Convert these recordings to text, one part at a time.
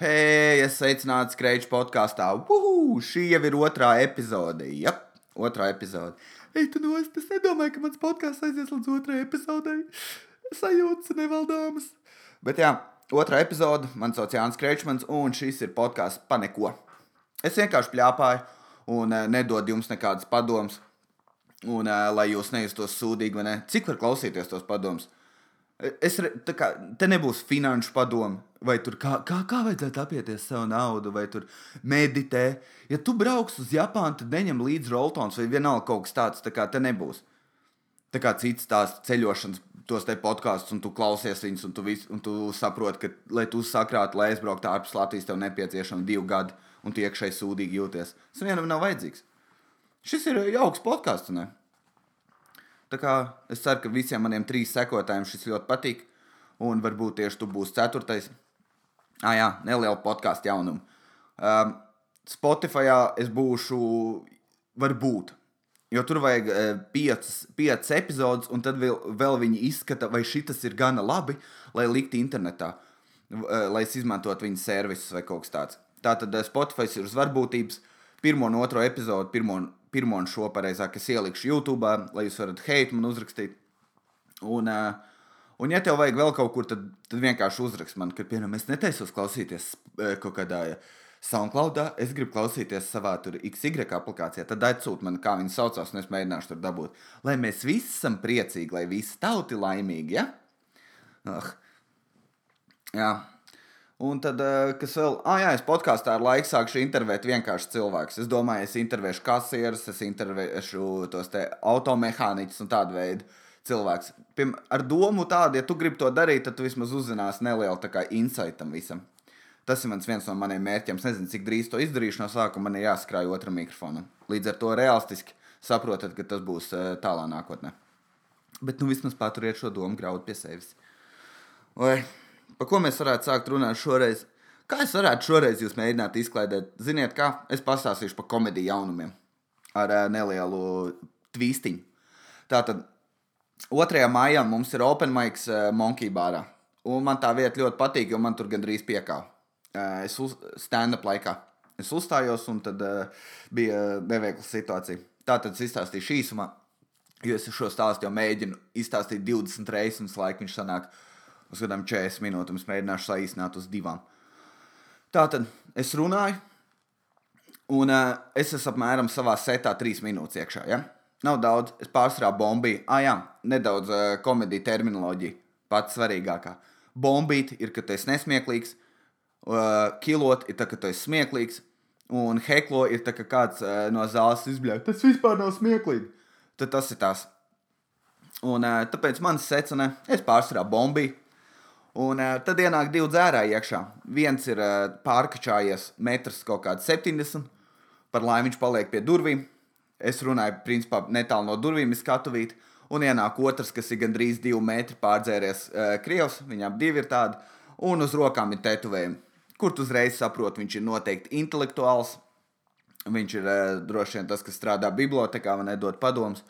Hei, es sveicināts Kreiča podkāstā. Uhu, šī jau ir otrā epizode. Jā, otrā epizode. Ei, tu no es, nedomāju, ka mans podkāsts aizies līdz otrajai epizodei. Sajūtas nevaldāmas. Bet jā, otrā epizode. Man sauc Jānis Kreičmans, un šis ir podkāsts pa neko. Es vienkārši pļāpāju un uh, nedodu jums nekādas padomas. Un uh, lai jūs nejustos sūdīgi, ne? Cik var klausīties tos padomus? Es, re- kā, te nebūs finanšu padomu, vai tur kā, kā, kā vajadzētu apieties savu naudu, vai tur meditē. Ja tu brauks uz Japānu, tad neņem līdzi roltons vai vienalga kaut kas tāds. Tā kā te nebūs. Tā kā cits tās ceļošanas, tos te podkāstus, un tu klausies viņus, un tu, vis, un tu saproti, ka, lai tu sakrātu, lai aizbrauktu ārpus Latvijas, tev nepieciešami divi gadi, un tu iekšēji sūdīgi jūties. Tas vienam nav vajadzīgs. Šis ir jauks podkāsts, ne? Tā kā es ceru, ka visiem maniem trīs sekotājiem šis ļoti patīk. Un varbūt tieši tu būsi ceturtais. Ah, jā, neliela podkāstu jaunuma. Um, Spotify es būšu, varbūt. Jo tur vajag uh, piecas, piecas epizodes, un tad vēl, vēl viņi izskata, vai šis ir gana labi, lai liktu internetā, uh, lai es izmantotu viņu servisus vai kaut kas tāds. Tātad Spotify ir uz varbūtības. Pirmo un otro epizodu, pirmo, pirmo un šo pareizāk, es ielikšu YouTube, lai jūs varat hate man uzrakstīt. Un, uh, un ja tev vajag vēl kaut kur, tad, tad vienkārši uzrakst man, ka, piemēram, es netaisos klausīties uh, kaut kādā SoundCloudā, es gribu klausīties savā tur XY aplikācijā, tad atsūt man, kā viņi saucās, un es mēģināšu tur dabūt. Lai mēs visi esam priecīgi, lai visi tauti laimīgi, ja? Ah. Jā. Un tad, eh, kas vēl, ah, jā, es podkāstā ar laiku sākšu intervēt vienkārši cilvēkus. Es domāju, es intervēšu kasierus, es intervēšu tos te automehāniķus un tādu veidu cilvēkus. Piem, ar domu tādu, ja tu gribi to darīt, tad tu vismaz uzzināsi nelielu insightam visam. Tas ir viens no maniem mērķiem. Es nezinu, cik drīz to izdarīšu no sākuma. Man ir jāskrāj otram mikrofonam. Līdz ar to realistiski saprotat, ka tas būs eh, tālā nākotnē. Bet nu vismaz paturiet šo domu graudu pie sevis. Vai par ko mēs varētu sākt runāt šoreiz? Kā es varētu šoreiz jūs mēģināt izklaidēt? Ziniet, kā es pastāstīšu par komēdiju jaunumiem ar uh, nelielu tvīstiņu. Tātad 2. maijā mums ir Open Mics uh, Monkey Bārā. Un man tā vieta ļoti patīk, jo man tur gandrīz piekāva. Uh, es stand-up laikā. Es uzstājos, un tad bija neveikla situācija. Tātad es izstāstīšu īsumā, jo es šo stāstu jau mēģinu izstāstīt 20 reizes, un tas laika viņš sanāk uz kādām 40 minūtēm. Es mēģināšu saīsināt uz divām. Tātad es runāju, un uh, es esmu apmēram savā setā trīs minūtes iekšā. Ja? Nav daudz, es pārsvarā bombīju. Ah, jā, nedaudz uh, komēdija terminoloģija, pats svarīgākā. Bombīt ir, ka tu esi nesmieklīgs, uh, kilot ir tā, ka tu esi smieklīgs, un heklo ir tā, ka kāds uh, no zāles izbļauj. Tas vispār nav smieklīgi. Tad tas ir tas. Un uh, tāpēc man secina, es pārsvarā bombīju. Un uh, tad ienāk divi dzērāji iekšā. Viens ir uh, pārkačājies metrs kaut kāds 70, par laimi viņš paliek pie durvīm. Es runāju, principā, netālu no durvīm, skatuvīt. Un ienāk otrs, kas ir gandrīz divi metri pārdzēries uh, krievs, viņam divi ir tādi, un uz rokām ir tetovējumi. Kur tu uzreiz saproti, viņš ir noteikti intelektuāls. Viņš ir uh, droši vien tas, kas strādā bibliotekā, man nedod padomus,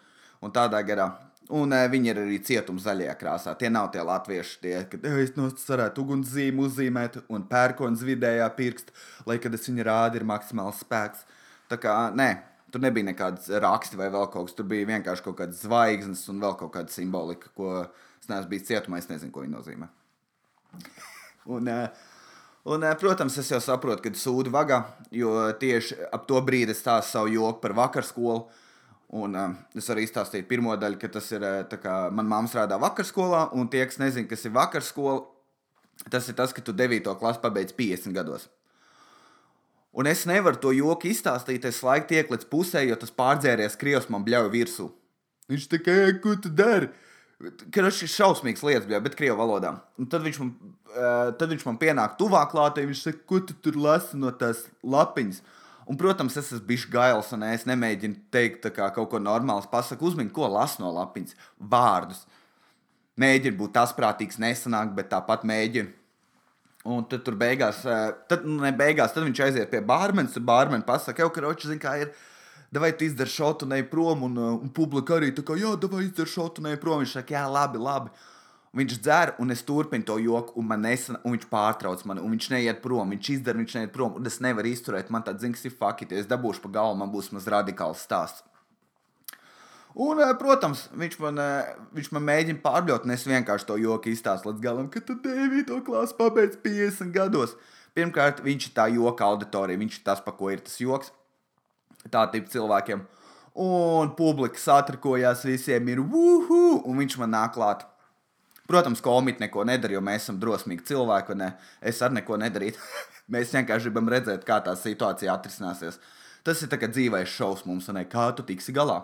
un tādā garā. Un uh, viņi ir arī cietuma zaļajā krāsā. Tie nav tie latvieši, tie, ka "Eh, es varētu ugunszīmi uzzīmēt, un pērkons vidējā pirksta, lai, kad es viņu rādu, ir maksimāls spēks. Tā kā, nē, tur nebija nekādas raksti vai vēl kaut kas. Tur bija vienkārši kaut kādas zvaigznes un vēl kaut kāda simbolika, ko es neesmu bijis cietumā, es nezinu, ko viņi nozīmē. Un, eh, un, eh, protams, es jau saprotu, ka sūdu vagā, jo tieši ap to brīdi es stāstu savu joku par vakarskolu. Un, uh, es arī izstāstīju pirmo daļu, ka tas ir uh, kā manā mamā strādā vakarskolā, un tie, kas nezina, kas ir vakarskola, tas ir tas, ka tu 9. klasi pabeidz 50 gados. Un es nevaru to joku izstāstīt, es laiku tiek līdz pusē, jo tas pārdzēries krievs man bļauj virsū. Viņš tā kā, "Ej, ko tu dari? Tas ir šausmīgs lietas, bļauj, bet krievu valodā. Un tad viņš man, uh, tad viņš man pienāk tuvāk klātē, viņš saka, ko tu tur lasi no tās lapiņas. Un, protams, es esmu bijis gails, un es nemēģinu teikt kā kaut ko normālu. Pasaku, uzmini, ko lasu no lapiņas. Vārdus. Mēģinu būt tas prātīgs, nesanāk, bet tāpat mēģinu. Un tad tur beigās, eh, tad, nu, ne beigās, tad viņš aiziet pie bārmenes, un bārmenis pasakā, ka roči zina, kā ir. Vai tu izdari šotu, ne prom, un, eh, un publika arī tā kā, jā, vai izdari šotu, ne prom. Viņš saka, jā, labi, labi. Viņš dzer, un es turpinu to joku, un, nesen, un viņš pārtrauc mani, un viņš neiet prom. Viņš izdara, viņš neiet prom, un es nevaru izturēt. Man tāds zināms, ir fakti, ja es dabūšu pa galvu, man būs maz radikāls stāsts. Un, eh, protams, viņš man, eh, viņš man mēģina pārbļaut, un es vienkārši to joku izstāstu līdz galam, ka tu 9. klasi pabeidz 50 gados. Pirmkārt, viņš ir tā joka auditorija, viņš ir tas, pa ko ir tas joks. Tā tipa cilvēkiem. Un publika satrikojās, visiem ir uhu, un viņš man nāk klāt. Protams, komiti neko nedara, jo mēs esam drosmīgi cilvēki, ne? es arī neko nedarītu. mēs vienkārši gribam redzēt, kā tā situācija atrisināsies. Tas ir dzīvais šovs mums, un kā tu tiksi galā.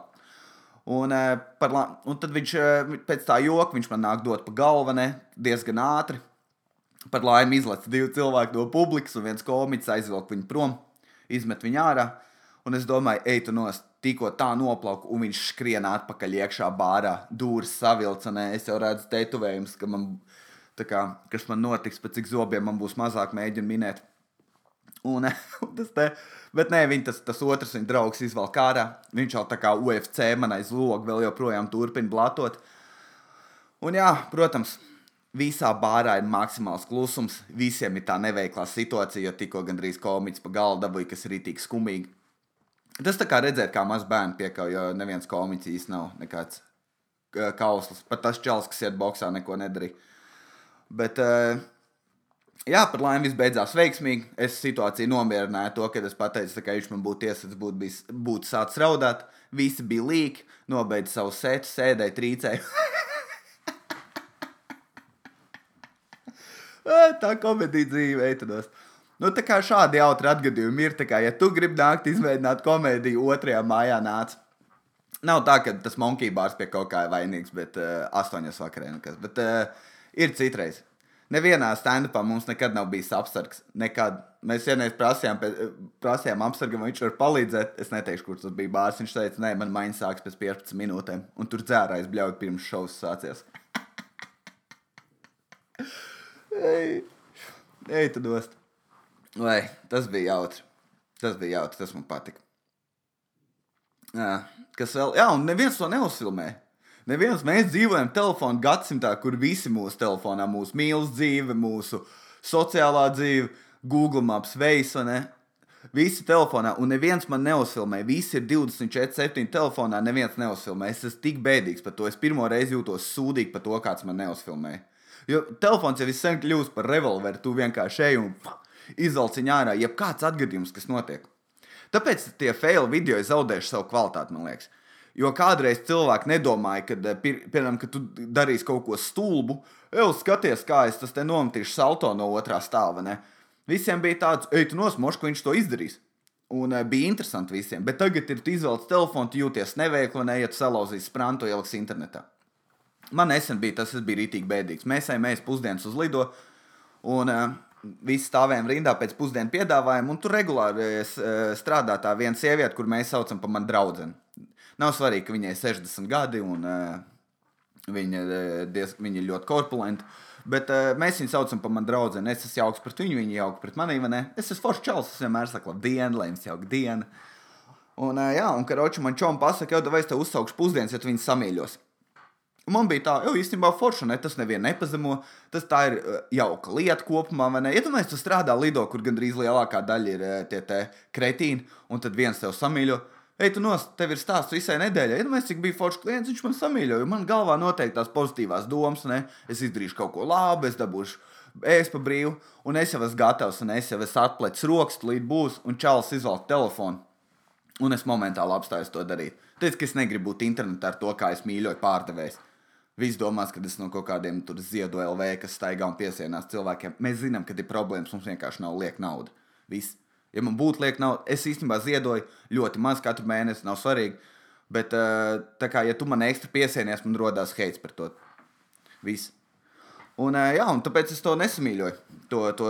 Un, eh, par, un tad viņš eh, pēc tā joka man nāk dot pa galvu ne? diezgan ātri. Par laimi izlaiž divi cilvēki no publikas, un viens komiķis aizvelk viņu prom, izmet viņu ārā. Un es domāju, ej, tu nost, tikko tā noplauka, un viņš skrien atpakaļ iekšā bārā, dūris savilca. Ne? Es jau redzu tetovējumus, ka man, kā, kas man notiks, pēc cik zobiem man būs mazāk mēģina minēt. Un, un tas te, bet nē, viņa tas, tas otrs, viņa draugs izvelk ārā. Viņš jau tā kā UFC man aiz loga vēl joprojām turpina blatot. Un jā, protams, visā bārā ir maksimāls klusums. Visiem ir tā neveiklā situācija, jo tikko gandrīz komiķis pa galdu dabūja, kas ir rītīgi skumīgi. Tas tā kā redzēt, kā maz bērnu piekāpja, jo neviens komiķis īsti nav nekāds kauslis. Pat tas čels, kas iet boxā, neko nedarīja. Bet, jā, par laimi viss beidzās veiksmīgi. Es situāciju nomierināju to, ka es pateicu, ka viņš man būtu iesaistīts, būtu, bijis, būtu sācis raudāt. Visi bija līki, nobeidza savu sēdi, sēdēja, trīcēja. tā komēdija dzīve, eitādos. Nu, tā kā šādi jautri atgadījumi ir, kā, ja tu gribi nākt izveidot komēdiju, otrajā mājā nāc. Nav tā, ka tas monkey bārs pie kaut kā ir vainīgs, bet uh, astoņos vakarā nekas. Bet uh, ir citreiz. Nevienā stand-upā mums nekad nav bijis apsargs. Nekad. Mēs vienreiz prasījām, prasījām apsargam, viņš var palīdzēt. Es neteikšu, kurš tas bija bārs. Viņš teica, nē, man maiņa sāks pēc 15 minūtēm. Un tur dzērājis bļauj pirms šovs sācies. Ej, ej, tu dost. Vai tas bija jautri? Tas bija jautri, tas man patika. Jā, kas vēl? Jā, un neviens to neuzfilmē. Neviens mēs dzīvojam telefonu gadsimtā, kur visi mūsu telefonā, mūsu mīlestības dzīve, mūsu sociālā dzīve, Google Maps, Veisa. Visi telefonā, un neviens man neuzfilmē. Visi ir 24, 7 telefonā, neviens neuzfilmē. Es esmu tik bēdīgs par to. Es pirmo reizi jūtos sūdīgi par to, kāds man neuzfilmē. Jo telefons jau sen kļuvis par revolveru. Tu vienkārši ej un izvelciņā ārā jebkāds atgadījums, kas notiek. Tāpēc tie fail video zaudējuši savu kvalitāti, man liekas. Jo kādreiz cilvēki nedomāja, ka, eh, piemēram, ka tu darīsi kaut ko stulbu, jau skaties, kā es tas te nometīšu salto no otrā stāva. Ne? Visiem bija tāds, ej, tu nosmoši, ka viņš to izdarīs. Un uh, bija interesanti visiem. Bet tagad ir izvēlēts telefonu, tu jūties neveikli, neiet salauzīs sprantu, ieliks internetā. Man nesen bija tas, tas bija rītīgi bēdīgs. Mēs ejam, mēs pusdienas uz lido. Un uh, visi stāvējām rindā pēc pusdienu piedāvājuma, un tur regulāri eh, strādā tā viena sieviete, kur mēs saucam par manu draugu. Nav svarīgi, ka viņai ir 60 gadi, un uh, viņa, eh, diez, viņa ir ļoti korpulenta. Bet uh, mēs viņu saucam par manu draugu. Es esmu jauks pret viņu, viņa jauka pret mani. Es esmu foršs čels, es vienmēr saku, labdien, lai jums jauka diena. Un, uh, jā, un karoči man čom pasaka, jau, vai es tev uzsaukšu pusdienas, ja tu viņu samīļos. Un man bija tā, jau īstenībā forša, ne, tas nevienu nepazemo. Tas tā ir uh, jauka lieta kopumā. Iedomājieties, ja tu strādā lido, kur gandrīz lielākā daļa ir uh, tie, tie kretīni, un tad viens tev samīļo. Ej, tu nos, tev ir stāsts visai nedēļai. Iedomājieties, cik bija foršs klients, viņš man samīļoja. Man galvā noteikti tās pozitīvās domas, ne? es izdarīšu kaut ko labu, es dabūšu ēst pa brīvu, un es jau esmu gatavs, un es jau esmu atplecis rokas, līdz būs, un čalis izvelk telefonu. Un es momentāli apstājos to darīt. Teicu, ka es negribu būt internetā ar to, kā es mīļoju pārdevējs. Visi domās, ka tas no kaut kādiem ziedu LV, kas staigā un piesienās cilvēkiem. Mēs zinām, ka ir problēmas, mums vienkārši nav lieka nauda. Viss. Ja man būtu lieka nauda, es īstenībā ziedoju ļoti maz katru mēnesi, nav svarīgi. Bet, eh, tā kā, ja tu man ekstra piesienies, man rodās heits par to. Viss. Un, eh, jā, un tāpēc es to nesamīļoju. To, to,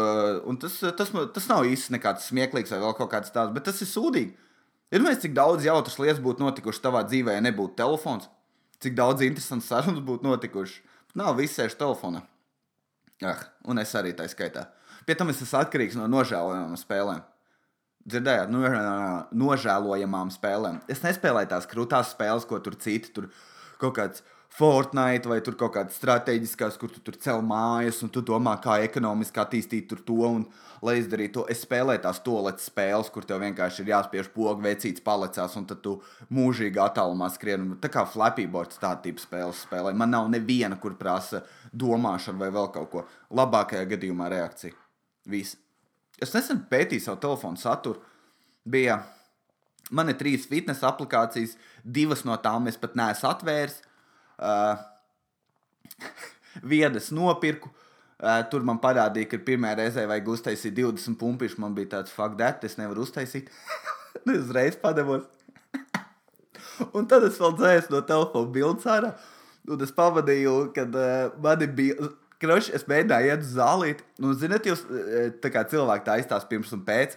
tas, tas, tas nav īsti nekāds smieklīgs vai kaut kāds tāds, bet tas ir sūdīgi. Ir mēs, cik daudz jautras lietas būtu notikušas tavā dzīvē, ja nebūtu telefons cik daudz interesantu sarunas būtu notikušas. Nav viss sēž telefonā. Ah, un es arī tā skaitā. Pie tam es esmu atkarīgs no nožēlojamām spēlēm. Dzirdējāt, no, nožēlojamām spēlēm. Es nespēlēju tās krūtās spēles, ko tur citi tur kaut kāds Fortnite vai tur kaut kādas strateģiskās, kur tu tur cel mājas un tu domā, kā ekonomiski attīstīt tur to. Un, lai izdarītu to, es spēlēju tās toaletes spēles, kur tev vienkārši ir jāspiež pogu, vecīts palicās, un tad tu mūžīgi attālumā skrien. Tā kā Flappy Bird tāda tipa spēles spēlē. Man nav neviena, kur prasa domāšanu vai vēl kaut ko. Labākajā gadījumā reakcija. Viss. Es nesen pētīju savu telefonu saturu. Bija man ir trīs fitnes aplikācijas, divas no tām es pat neesmu atvēris. Uh, Viedas nopirku. Uh, tur man parādīja, ka pirmā reize vajag uztaisīt 20 pumpiņus. Man bija tāds fakts, ka es nevaru uztaisīt. es uzreiz padevos. un tad es vēl dzēsu no telefona bildes ārā. Un es pavadīju, kad uh, man bija. Kroši, es mēģināju iet uz zālīti. Nu, zināt, jūs tā kā cilvēki tā izstāsta pirms un pēc.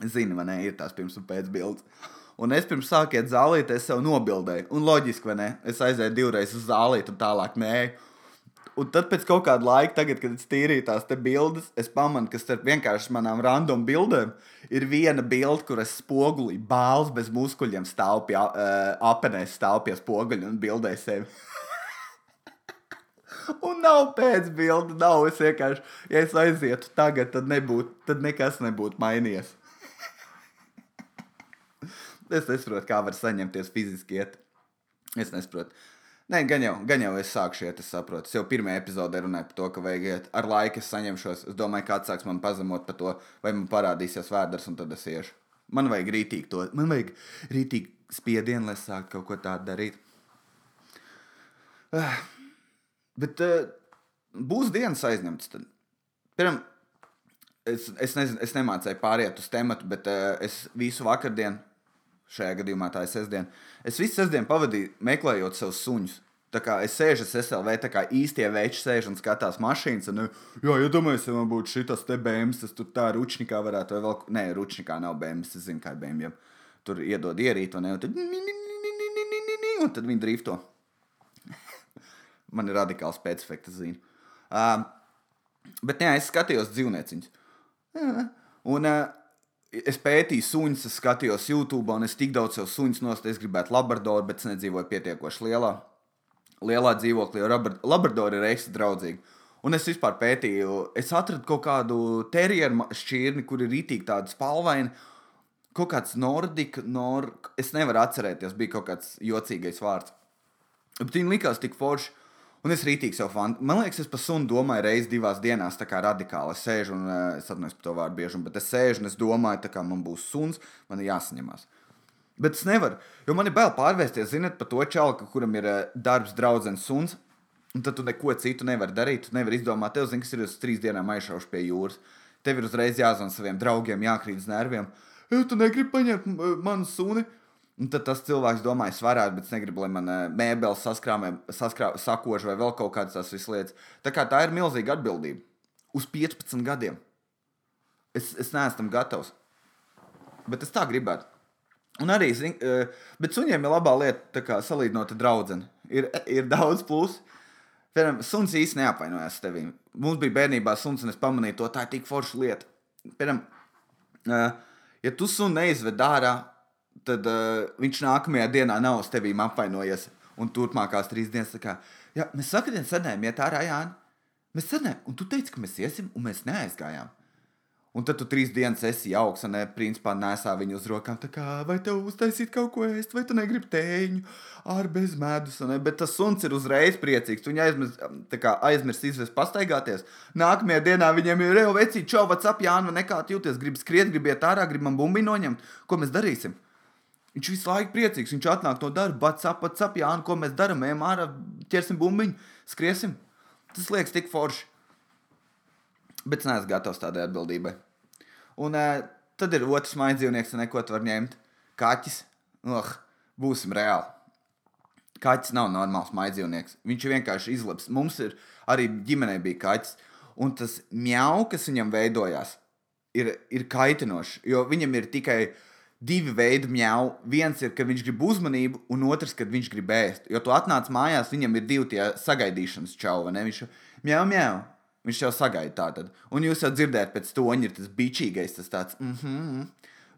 Zini, man ir tās pirms un pēc bildes. Un es pirms sākiet zālīt, es sev nobildēju. Un loģiski, vai ne? Es aizēju divreiz uz zālīti un tālāk nē. Un tad pēc kaut kāda laika, tagad, kad es tīrīju tās bildes, es pamanu, ka starp vienkārši manām random bildēm ir viena bilde, kur es spogulī bāls bez muskuļiem stāv pie uh, apenēs, stāv pie spoguļa un bildē sevi. un nav pēcbilde, nav. Es vienkārši, ja es aizietu tagad, tad, nebūtu, tad nekas nebūtu mainījies. Es nesaprotu, kā var saņemties fiziski iet. Es nesaprotu. Nē, gan jau, gan jau es sākšu iet, es saprotu. Es jau pirmajā epizodē runāju par to, ka vajag iet. Ar laiku es saņemšos. Es domāju, ka atsāks man pazemot par to, vai man parādīsies vēders, un tad es iešu. Man vajag rītīgi to, man vajag rītīgi spiedienu, lai sāktu kaut ko tādu darīt. Uh, bet uh, būs dienas aizņemtas. Tad. Piemēram, es, es, nezinu, es nemācīju pāriet uz tematu, bet uh, es visu vakardienu šajā gadījumā tā ir sestdiena. Es visu sestdienu pavadīju meklējot savus suņus. Tā kā es sēžu SLV, tā kā īstie veči sēž un skatās mašīnas. Un, jā, iedomājieties, ja man būtu šis te bēmas, tas tur tā ručnikā varētu, vai vēl, nē, ručnikā nav bēmas, es zinu, kā ir bēmiem. Tur iedod ierīt, un, un tad, un tad viņi drifto. man ir radikāls pēcefekts, zinu. Uh, bet, jā, es skatījos dzīvnieciņus. Un uh, es pētīju suņus, es skatījos YouTube, un es tik daudz sev suņus nostāju. Es gribētu labradoru, bet es nedzīvoju pietiekoši lielā, lielā dzīvoklī, jo labradori ir ekstra draudzīgi. Un es vispār pētīju, es atradu kaut kādu terjeru šķirni, kur ir rītīgi tāda spalvaina. Kaut kāds nordiks, nor... es nevaru atcerēties, bija kaut kāds jocīgais vārds. Bet viņi likās tik forši. Un es rītīgi sev fantāzēju. Man liekas, es par sunu domāju reizes divās dienās, tā kā radikāli. Es sēžu un uh, es atceros par to vārdu bieži, bet es sēžu un es domāju, ka man būs suns, man ir jāsaņemās. Bet es nevaru, jo man ir bail pārvērsties, zinot, par to čalku, kuram ir uh, darbs, draugs, suns. Un tad tu neko citu nevari darīt. Tu nevari izdomāt, tev zini, kas ir uz trīs dienām aizšaušu pie jūras. Tev ir uzreiz jāzvan saviem draugiem, jākrīt uz nerviem. Ja tu negribi paņemt manu suni, Un tad tas cilvēks domā, es varētu, bet es negribu, lai man uh, mēbeles saskrāmē, saskrā, sakož vai vēl kaut kādas tās lietas. Tā kā tā ir milzīga atbildība. Uz 15 gadiem. Es, es neesmu tam gatavs. Bet es tā gribētu. Un arī, zin, uh, bet suņiem ir labā lieta, kā salīdzinot ar draugu. Ir, ir daudz plusu. Piemēram, suns īsti neapvainojās tevi. Mums bija bērnībā suns, un es pamanīju to, tā ir tik forša lieta. Piemēram, uh, ja tu sunu neizved ārā, tad uh, viņš nākamajā dienā nav uz tevīm apvainojies. Un turpmākās trīs dienas, kā, jā, mēs sakām, senēm iet ārā, Jāni. Mēs senēm, un tu teici, ka mēs iesim, un mēs neaizgājām. Un tad tu trīs dienas esi jauks, un, ne, principā, nesā viņu uz rokām. Tā kā, vai tev uztaisīt kaut ko ēst, vai tu negribi tēņu ar bez medus. Ne? Bet tas suns ir uzreiz priecīgs. Viņa aizmirst, kā, aizmirst izvest pastaigāties. Nākamajā dienā viņam ir jau vecīt, čau, vats ap Jānu, nekā jūties. Gribu skriet, gribu iet ārā, gribu man bumbiņu noņemt. Ko mēs darīsim? Viņš visu laiku priecīgs. Viņš atnāk no darba, bats ap, bats ap, Jāni, ko mēs darām, ejam ārā, ķersim bumbiņu, skriesim. Tas liekas tik forši. Bet es neesmu gatavs tādai atbildībai. Un uh, tad ir otrs mājas dzīvnieks, neko tu vari ņemt. Kaķis. Oh, būsim reāli. Kaķis nav normāls mājas dzīvnieks. Viņš vienkārši izlabs. Mums ir arī ģimenē bija kaķis. Un tas mjau, kas viņam veidojās, ir, ir kaitinošs. Jo viņam ir tikai uh, divi veidi mjau. Viens ir, ka viņš grib uzmanību, un otrs, kad viņš grib ēst. Jo tu atnāc mājās, viņam ir divi tie sagaidīšanas čauvi. Viņš jau mjau, mjau. Viņš jau sagaida tādu. Un jūs jau dzirdējat, pēc toņa ir tas bičīgais, tas tāds. Mm -hmm.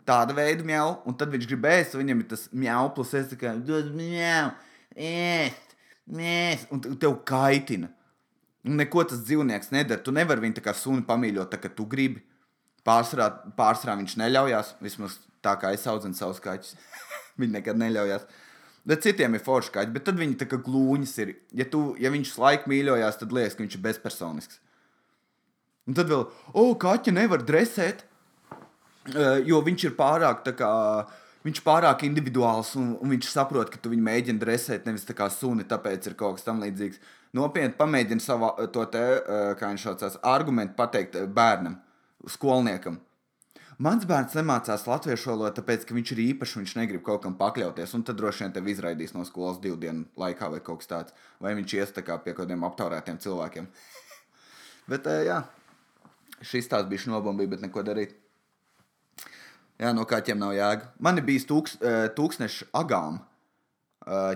Tāda veida mjau, un tad viņš grib ēst, viņam ir tas mjau, plus es tikai dod mjau, ēst, Nē, un te- tev kaitina. Un neko tas dzīvnieks nedara. Tu nevari viņu tā kā suni pamīļot, tā kā tu gribi. Pārsvarā, pārsvarā viņš neļaujās. Vismaz tā kā es audzinu savus kaķus. viņi nekad neļaujās. Bet citiem ir forši kaķi, bet tad viņi tā kā glūņas ir. Ja, tu, ja viņš laiku mīļojās, tad liekas, ka viņš ir bezpersonisks. Un tad vēl, oh, kaķi nevar dresēt, eh, jo viņš ir pārāk, tā kā, viņš ir pārāk individuāls un, un viņš saprot, ka tu viņu mēģini dresēt, nevis tā kā suni, tāpēc ir kaut kas tam līdzīgs. Nopietni pamēģini savu eh, to te, eh, kā viņš saucās, argumentu pateikt bērnam, skolniekam. Mans bērns nemācās latviešu valodu, tāpēc, ka viņš ir īpašs, viņš negrib kaut kam pakļauties. Un tad droši vien tevi izraidīs no skolas divu dienu laikā, vai kaut kas tāds. Vai viņš ies tā kā pie kaut kādiem aptaurētiem cilvēkiem. Bet, jā, šis tās bija nobombīja, bet neko darīt. Jā, no kaķiem nav jēga. Man ir bijis tūks, tūkstneša agām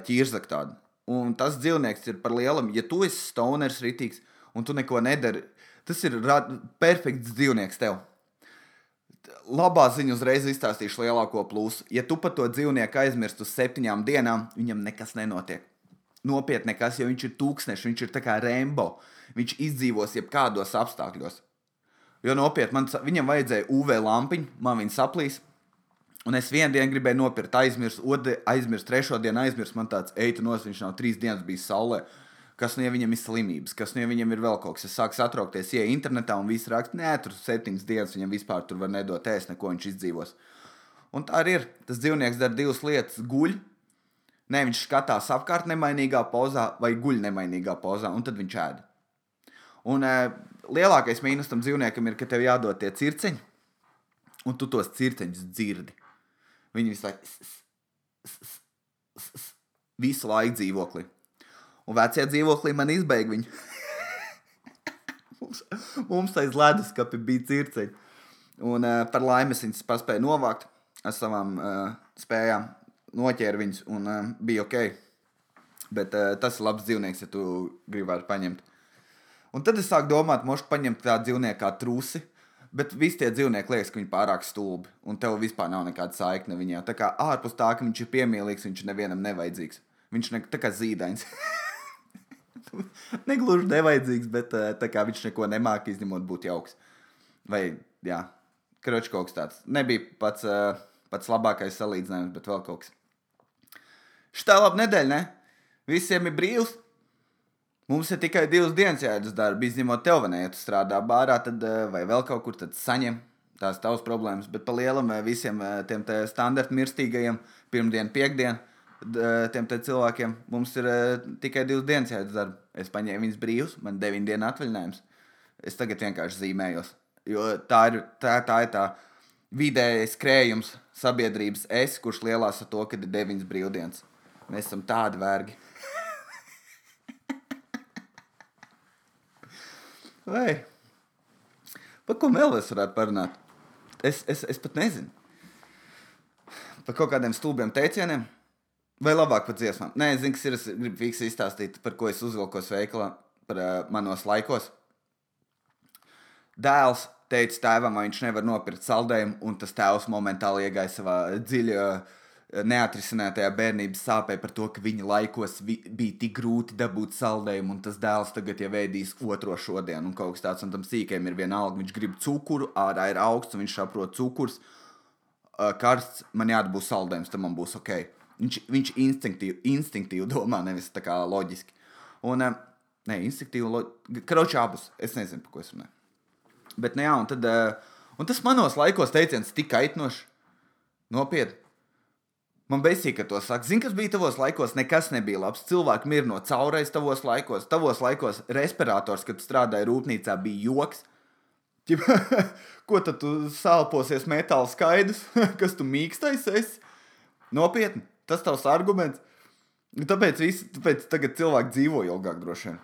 ķīrzak tāda. Un tas dzīvnieks ir par lielam. Ja tu esi stoners ritīgs un tu neko nedari, tas ir perfekts dzīvnieks tev. Labā ziņa uzreiz izstāstīšu lielāko plusu. Ja tu par to dzīvnieku aizmirsti uz septiņām dienām, viņam nekas nenotiek. Nopietni nekas, jo viņš ir tūkstošs, viņš ir tā kā Rembo. Viņš izdzīvos jebkādos apstākļos. Jo nopietni, man, viņam vajadzēja UV lampiņu, man viņa saplīs. Un es vienu dienu gribēju nopirkt, aizmirst, otru aizmirst, trešo dienu aizmirst. Man tāds eitu nos, viņš nav trīs dienas bijis saulē. Kas nu ja viņam ir slimības, kas nu ja viņam ir vēl kaut kas. Es sāku satraukties, ja internetā un viss raksta, nē, tur septiņas dienas viņam vispār tur var nedot ēst, neko viņš izdzīvos. Un tā arī ir. Tas dzīvnieks dara divas lietas. Guļ, Nē, viņš skatās apkārt nemainīgā pozā vai guļ nemainīgā pozā, un tad viņš ēd. Un e, lielākais mīnus tam dzīvniekam ir, ka tev jādod tie circeņi, un tu tos circeņus dzirdi. Viņi visu laiku, visu laiku dzīvoklī. Un vecie dzīvoklī man izbeig viņu. mums, mums aiz leduskapa bija circeņi. Un uh, par laimi es viņus paspēju novākt ar savām uh, spējām, noķēru viņus un uh, bija ok. Bet uh, tas ir labs dzīvnieks, ja tu gribētu paņemt. Un tad es sāku domāt, mošu paņemt tādu dzīvnieku kā trusi. Bet visi tie dzīvnieki liekas, ka viņi pārāk stulbi. Un tev vispār nav nekāda saikne viņā. Tā kā ārpus tā, ka viņš ir piemīlīgs, viņš nevienam nevajadzīgs. Viņš ir tā kā zīdains. Negluži nevajadzīgs, bet eh, tā kā viņš neko nemāķi izņemot, būt jauks. Vai, jā, kroķis kaut kas tāds. Nebija pats, eh, pats labākais salīdzinājums, bet vēl kaut kas. Šitā laba nedēļa, ne? Visiem ir brīvs. Mums ir tikai divas dienas jāiet uz darbu. Izņemot tev, vai ne? Ja tu strādā bārā, tad, eh, vai vēl kaut kur, tad saņem tās tavas problēmas. Bet pa lielam visiem tiem standarta mirstīgajiem, pirmdien, piekdien, tiem te cilvēkiem, mums ir eh, tikai divas dienas jāiet uz darbu. Es paņēmu viņas brīvus, man deviņu dienu atvaļinājums. Es tagad vienkārši zīmējos. Jo tā ir tā, tā, ir tā vidējais krējums sabiedrības es, kurš lielās ar to, ka ir deviņas brīvdienas. Mēs esam tādi vergi. Vai? Par ko vēl es varētu parunāt? Es, es, es pat nezinu. Par kaut kādiem stulbiem teicieniem. Vai labāk par dziesmām? Nē, zinu, kas ir. Es gribu fiksi izstāstīt, par ko es uzvilkos veikalā, par uh, manos laikos. Dēls teica tēvam, ka viņš nevar nopirkt saldējumu, un tas tēvs momentāli iegāja savā dziļā, neatrisinātajā bērnības sāpē par to, ka viņa laikos vi bija tik grūti dabūt saldējumu, un tas dēls tagad jau ēdīs otro šodienu, un kaut kas tāds, un tam sīkajam ir vienalga. Viņš grib cukuru, ārā ir augsts, un viņš saprot, cukurs, uh, karsts, man jādabū saldējums, tad man būs ok. Viņš, viņš instinktīvi, instinktīvi domā, nevis tā kā loģiski. Un, uh, ne, instinktīvi, lo... kroči abus, es nezinu, par ko es runāju. Bet, nu, jā, un, tad, uh, un tas manos laikos teiciens tik kaitinošs, nopietni. Man beisīgi, ka to saka. Zini, kas bija tavos laikos? Nekas nebija labs. Cilvēki mir no caurais tavos laikos. Tavos laikos respirators, kad tu strādāji rūpnīcā, bija joks. Ķip, ko tad tu sālposies metāla skaidrs? kas tu mīkstais esi? Nopietni, tas tavs arguments. Tāpēc, visi, tāpēc tagad cilvēki dzīvo ilgāk droši vien.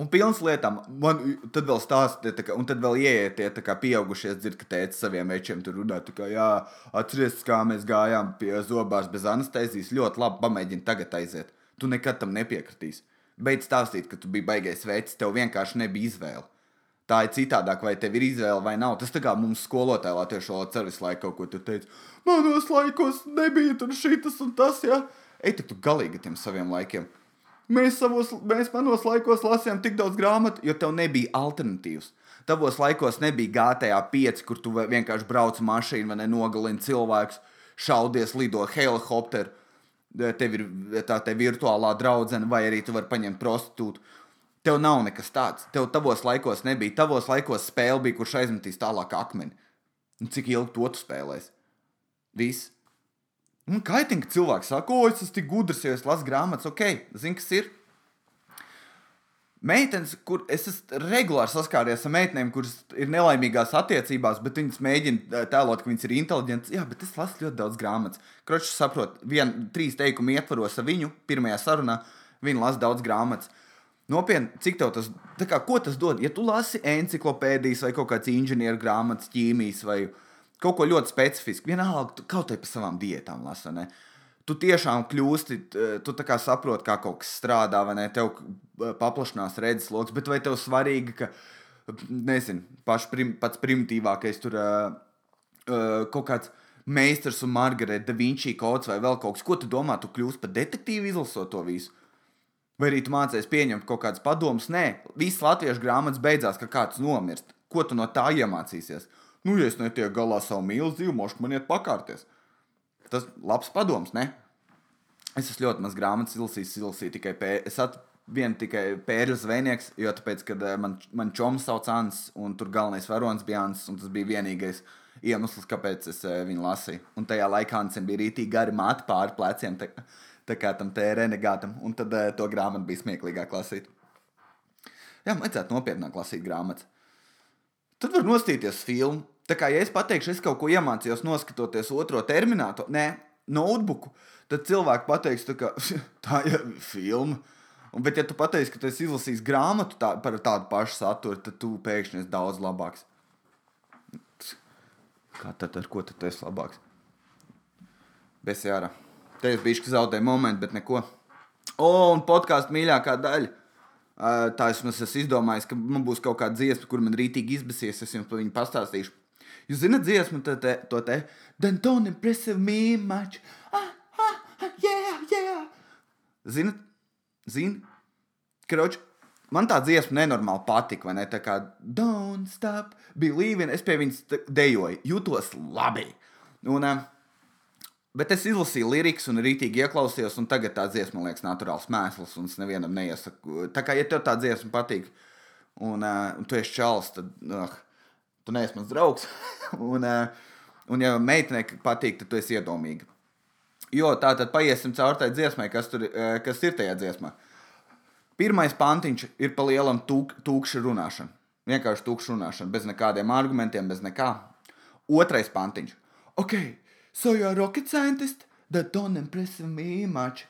Un pilns lietām, man tad vēl stāstiet, kā, un tad vēl ieiet tie kā pieaugušie, dzird, ka tēta saviem večiem tur runā, kā, jā, atceries, kā mēs gājām pie zobārs bez anestezijas, ļoti labi, pamēģini tagad aiziet. Tu nekad tam nepiekritīsi. Beidz stāstīt, ka tu biji baigais vecs, tev vienkārši nebija izvēle. Tā ir citādāk, vai tev ir izvēle vai nav. Tas tā kā mums skolotāja latviešu valodā visu laiku kaut ko teica. Manos laikos nebija tur šitas un tas, jā. Ej, tu galīgi tiem saviem laikiem. Mēs, savos, mēs manos laikos lasījām tik daudz grāmatu, jo tev nebija alternatīvas. Tavos laikos nebija GTA 5, kur tu vienkārši brauc mašīnu vai nogalini cilvēkus, šaudies, lido helikopteru. Tev ir tā te virtuālā draudzene, vai arī tu vari paņemt prostitūtu. Tev nav nekas tāds. Tev tavos laikos nebija. Tavos laikos spēle bija, kurš aizmetīs tālāk akmeni. Un cik ilgi to tu spēlēsi? Viss. Un kaitīgi cilvēki saka, o, es esmu tik gudrs, ja es lasu grāmatas, ok, zini, kas ir. Meitenes, kur es esmu regulāri saskāries ar meitenēm, kuras ir nelaimīgās attiecībās, bet viņas mēģina tēlot, ka viņas ir inteliģentas. Jā, bet es lasu ļoti daudz grāmatas. Kročs saprot, vien trīs teikumu ietvaros ar viņu pirmajā sarunā, viņa lasa daudz grāmatas. Nopietni, cik tev tas, kā, ko tas dod? Ja tu lasi encyklopēdijas vai kaut kādas inženieru grāmatas, ķīmijas vai kaut ko ļoti specifisku, vienalga, kaut kā pa savām diētām lasi tu tiešām kļūsti, tu saproti, kā kaut kas strādā, vai ne? Tev paplašinās redzes lokus, bet vai tev svarīgi, ka, nezinu, prim, pats primitīvākais tur uh, uh, kaut kāds meistars un Margarita da Vinci kods vai vēl kaut kas, ko tu domā, tu kļūsi par detektīvu izlasot to visu? Vai arī tu mācīsies pieņemt kaut kādas padomas? Nē, viss latviešu grāmatas beidzās, ka kāds nomirst. Ko tu no tā iemācīsies? Nu, ja es netieku galā savu mīlestību, mošu man iet pakārties tas labs padoms, ne? Es esmu ļoti maz grāmatas izlasījis, izlasīju tikai esmu viens tikai pērļu zvejnieks, jo tāpēc, kad eh, man, man čoms sauc Ants, un tur galvenais varonis bija Ants, un tas bija vienīgais iemesls, kāpēc es eh, viņu lasīju. Un tajā laikā Ansim bija rītīgi gari māti pāri pleciem, tā, tā kā tam te renegātam, un tad uh, to grāmatu bija smieklīgāk lasīt. Jā, vajadzētu nopietnāk lasīt grāmatas. Tad var nostīties filmu, Tā kā ja es pateikšu, es kaut ko iemācījos noskatoties otro terminātoru, nē, notebooku, tad cilvēki pateiks, ka, tā ir filma. Un, bet, ja tu pateiksi, ka tu esi izlasījis grāmatu tā, par tādu pašu saturu, tad tu pēkšņi esi daudz labāks. Kā tad, ar ko tu esi labāks? Besjāra. Te es biju zaudēju momentu, bet neko. O, un podkāstu mīļākā daļa. Tā es esmu izdomājis, ka man būs kaut kāda dziesma, kur man rītīgi izbēsies. Es jums par viņu pastāstīšu. Jūs zināt dziesmu to te, to te? Then don't impress me much. Ah, ah, ah, yeah, yeah. Zinat? Zini? Kroč, man tā dziesma nenormāli patika, vai ne? Tā kā don't stop believing. Es pie viņas dejoju, jutos labi. Un, Bet es izlasīju lirikas un rītīgi ieklausījos, un tagad tā dziesma man liekas naturāls mēsls, un es nevienam neiesaku. Tā kā, ja tev tā dziesma patīk, un, uh, un tu esi čalis, tad, uh, tu neesi mans draugs. un, eh, un, ja meitenei patīk, tad tu esi iedomīga. Jo tā tad paiesim cauri tai dziesmai, kas, tur, eh, kas ir tajā dziesmā. Pirmais pantiņš ir pa lielam tūk, tūkša runāšana. Vienkārši tūkša runāšana, bez nekādiem argumentiem, bez nekā. Otrais pantiņš. Ok, so you're a rocket scientist? That don't impress me much.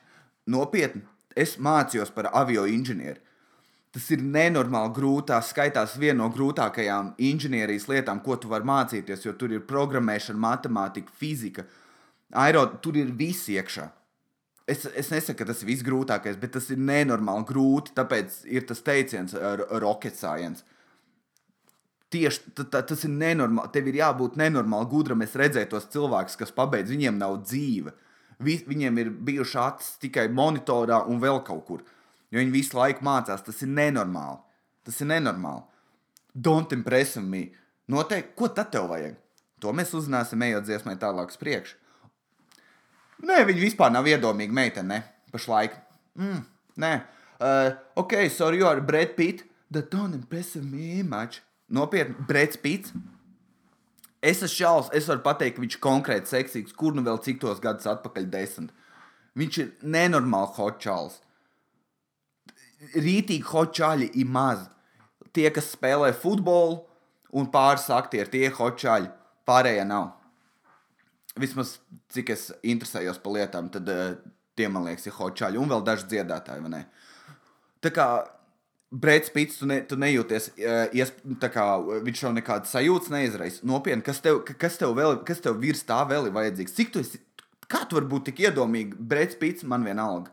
Nopietni, es mācījos par avio inženieri. Tas ir nenormāli grūti. Tā skaitās viena no grūtākajām inženierijas lietām, ko tu vari mācīties, jo tur ir programmēšana, matemātika, fizika. Aero, tur ir viss iekšā. Es, es nesaku, ka tas ir visgrūtākais, bet tas ir nenormāli grūti. Tāpēc ir tas teiciens, rocket science. Tieši tas ir nenormāli. Tev ir jābūt nenormāli gudram. Es redzēju tos cilvēkus, kas pabeidz, viņiem nav dzīve. Vi, viņiem ir bijuši acis tikai monitorā un vēl kaut kur jo viņi visu laiku mācās. Tas ir nenormāli. Tas ir nenormāli. Don't impress me. Noteikti, ko tad tev vajag? To mēs uzzināsim, ejot dziesmai tālāk uz priekšu. Nē, viņa vispār nav iedomīga meitene, ne? Pašlaik. Mm, nē, uh, ok, sorry, you are Brad Pitt. That don't impress me much. Nopietni, Brad Pitt. Es esmu šausmas, es varu pateikt, ka viņš konkrēti seksīgs, kur nu vēl cik tos gadus atpakaļ desmit. Viņš ir nenormāli hot čāls rītīgi hočāļi ir maz. Tie, kas spēlē futbolu un pāris aktieri, tie hočāļi, pārējie nav. Vismaz cik es interesējos par lietām, tad uh, tie man liekas ir hočāļi un vēl daži dziedātāji. Tā kā Brīsīs Pits, tu, ne, tu nejūties, uh, ies, kā, viņš jau nekādas sajūtas neizraisa. Nopietni, kas tev, kas tev vēl, kas tev virs tā vēl ir vajadzīgs? Cik tu esi, kā tu vari būt tik iedomīgs? Brīsīs Pits man vienalga.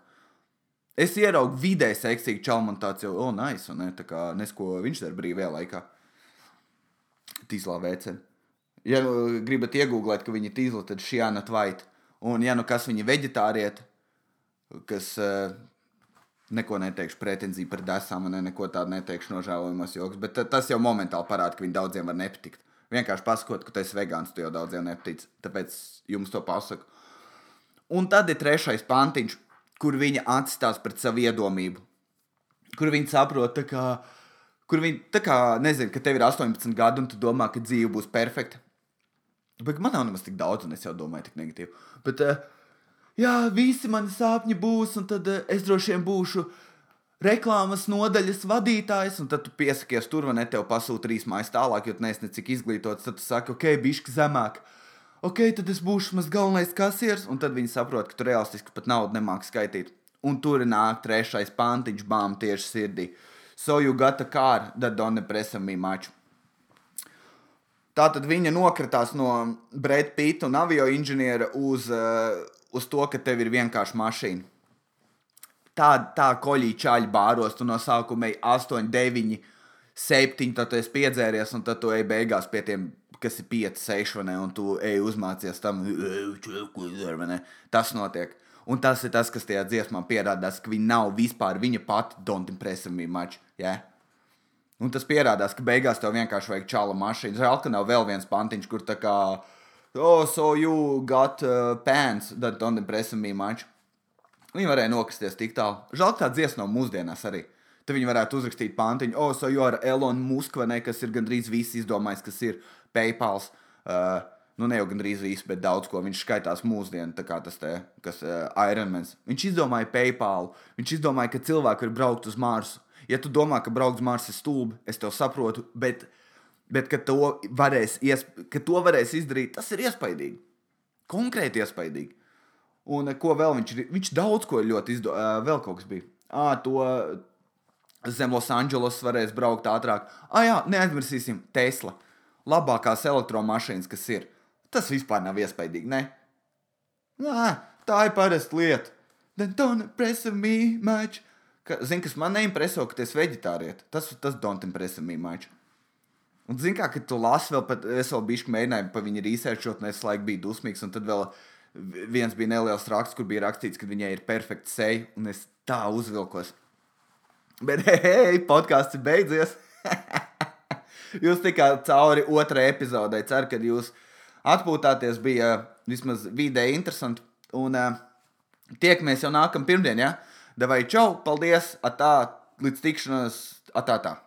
Es ieraugu vidēji seksīgu čaumu un tāds jau, oh, nice, un ne, tā kā nesko viņš dara brīvajā laikā. Tīzlā vēcē. Ja nu, gribat iegūglēt, ka viņi ir tīzla, tad šī Anna Tvaita. Un ja nu kas viņa veģetārieta, kas, uh, neko neteikšu pretenziju par desām, ne, neko tādu neteikšu nožēlojamos joks, bet ta- tas jau momentāli parāda, ka viņi daudziem var nepatikt. Vienkārši pasakot, ka tu esi vegāns, tu jau daudziem nepatīc. Tāpēc jums to pasaku. Un tad ir trešais pantiņš, kur viņa atstās pret savu iedomību. Kur viņi saprot, kā, kur viņi tā kā nezina, ka tev ir 18 gadi un tu domā, ka dzīve būs perfekta. Bet man nav nemaz tik daudz, un es jau domāju, tik negatīvi. Bet, uh, jā, visi mani sapņi būs, un tad uh, es droši vien būšu reklāmas nodaļas vadītājs, un tad tu piesakies tur, vai ne, tev pasūta trīs mājas tālāk, jo tu neesi necik izglītots. Tad tu saki, ok, bišķi zemāk. Ok, tad es būšu mans galvenais kasieris, un tad viņi saprot, ka tu realistiski pat naudu nemāki skaitīt. Un tur nāk trešais pantiņš, bām, tieši sirdī. So you got a car that don't impress me much. Tātad viņa nokritās no Brīsīs Pita un avio inženiera uz, uh, uz to, ka tev ir vienkārši mašīna. Tā, tā koļī čaļi bāros, tu no sākuma ej 8, 9, 7, tad tu esi piedzēries, un tad tu ej beigās pie tiem, kas ir 5, 6, vai ne, un tu ej uzmācies tam, "Ej, čau, ko dari, vai ne? Tas notiek. Un tas ir tas, kas tajā dziesmā pierādās, ka viņa nav vispār viņa pati don't impress me much. Yeah? Un tas pierādās, ka beigās tev vienkārši vajag čāla mašīnu. Žēl, ka nav vēl viens pantiņš, kur tā kā, oh, so you got uh, pants that don't impress me much. Viņi varēja nokasties tik tālu. Žēl, ka tā dziesma nav mūsdienās arī. Tad viņi varētu uzrakstīt pantiņu, oh, so you are Elon Musk, vai ne, kas ir gandrīz viss izdomājis, kas ir PayPal. Uh, nu, ne jau gandrīz viss, bet daudz ko viņš skaitās mūsdienu, tā kā tas te, kas uh, Ironmans. Viņš izdomāja PayPal, viņš izdomāja, ka cilvēki var braukt uz Marsu. Ja tu domā, ka braukt uz Marsu ir stulbi, es tev saprotu, bet, bet ka, to varēs, iesp ka to varēs izdarīt, tas ir iespaidīgi. Konkrēti iespaidīgi. Un eh, ko vēl viņš ir? Viņš daudz ko ļoti izdomāja. Vēl kaut kas bija. À, to zem Los Angeles varēs braukt ātrāk. Ah, jā, neaizmirsīsim Tesla. Labākās elektromašīnas, kas ir. Tas vispār nav iespaidīgi, ne? Nā, tā ir parasta lieta. Me. Ka, zini, kas man neimpreso, ka tu esi veģetāriet. Tas, tas don't impress me much. Un zini, kā, kad tu lasi vēl, pat, es vēl biju mēģinājis pa viņu researchot, un es laiku biju dusmīgs, un tad vēl viens bija neliels raksts, kur bija rakstīts, ka viņai ir perfekta seja, un es tā uzvilkos. Bet, hei, hei podkāsts ir beidzies. jūs tikāt cauri otrai epizodei. Ceru, ka jūs atpūtāties. Bija uh, vismaz vidēji interesanti. Un uh, tiekamies jau nākamā pirmdienā. Ja? Devai čau, paldies! Atā, līdz tikšanās! Atā, tā!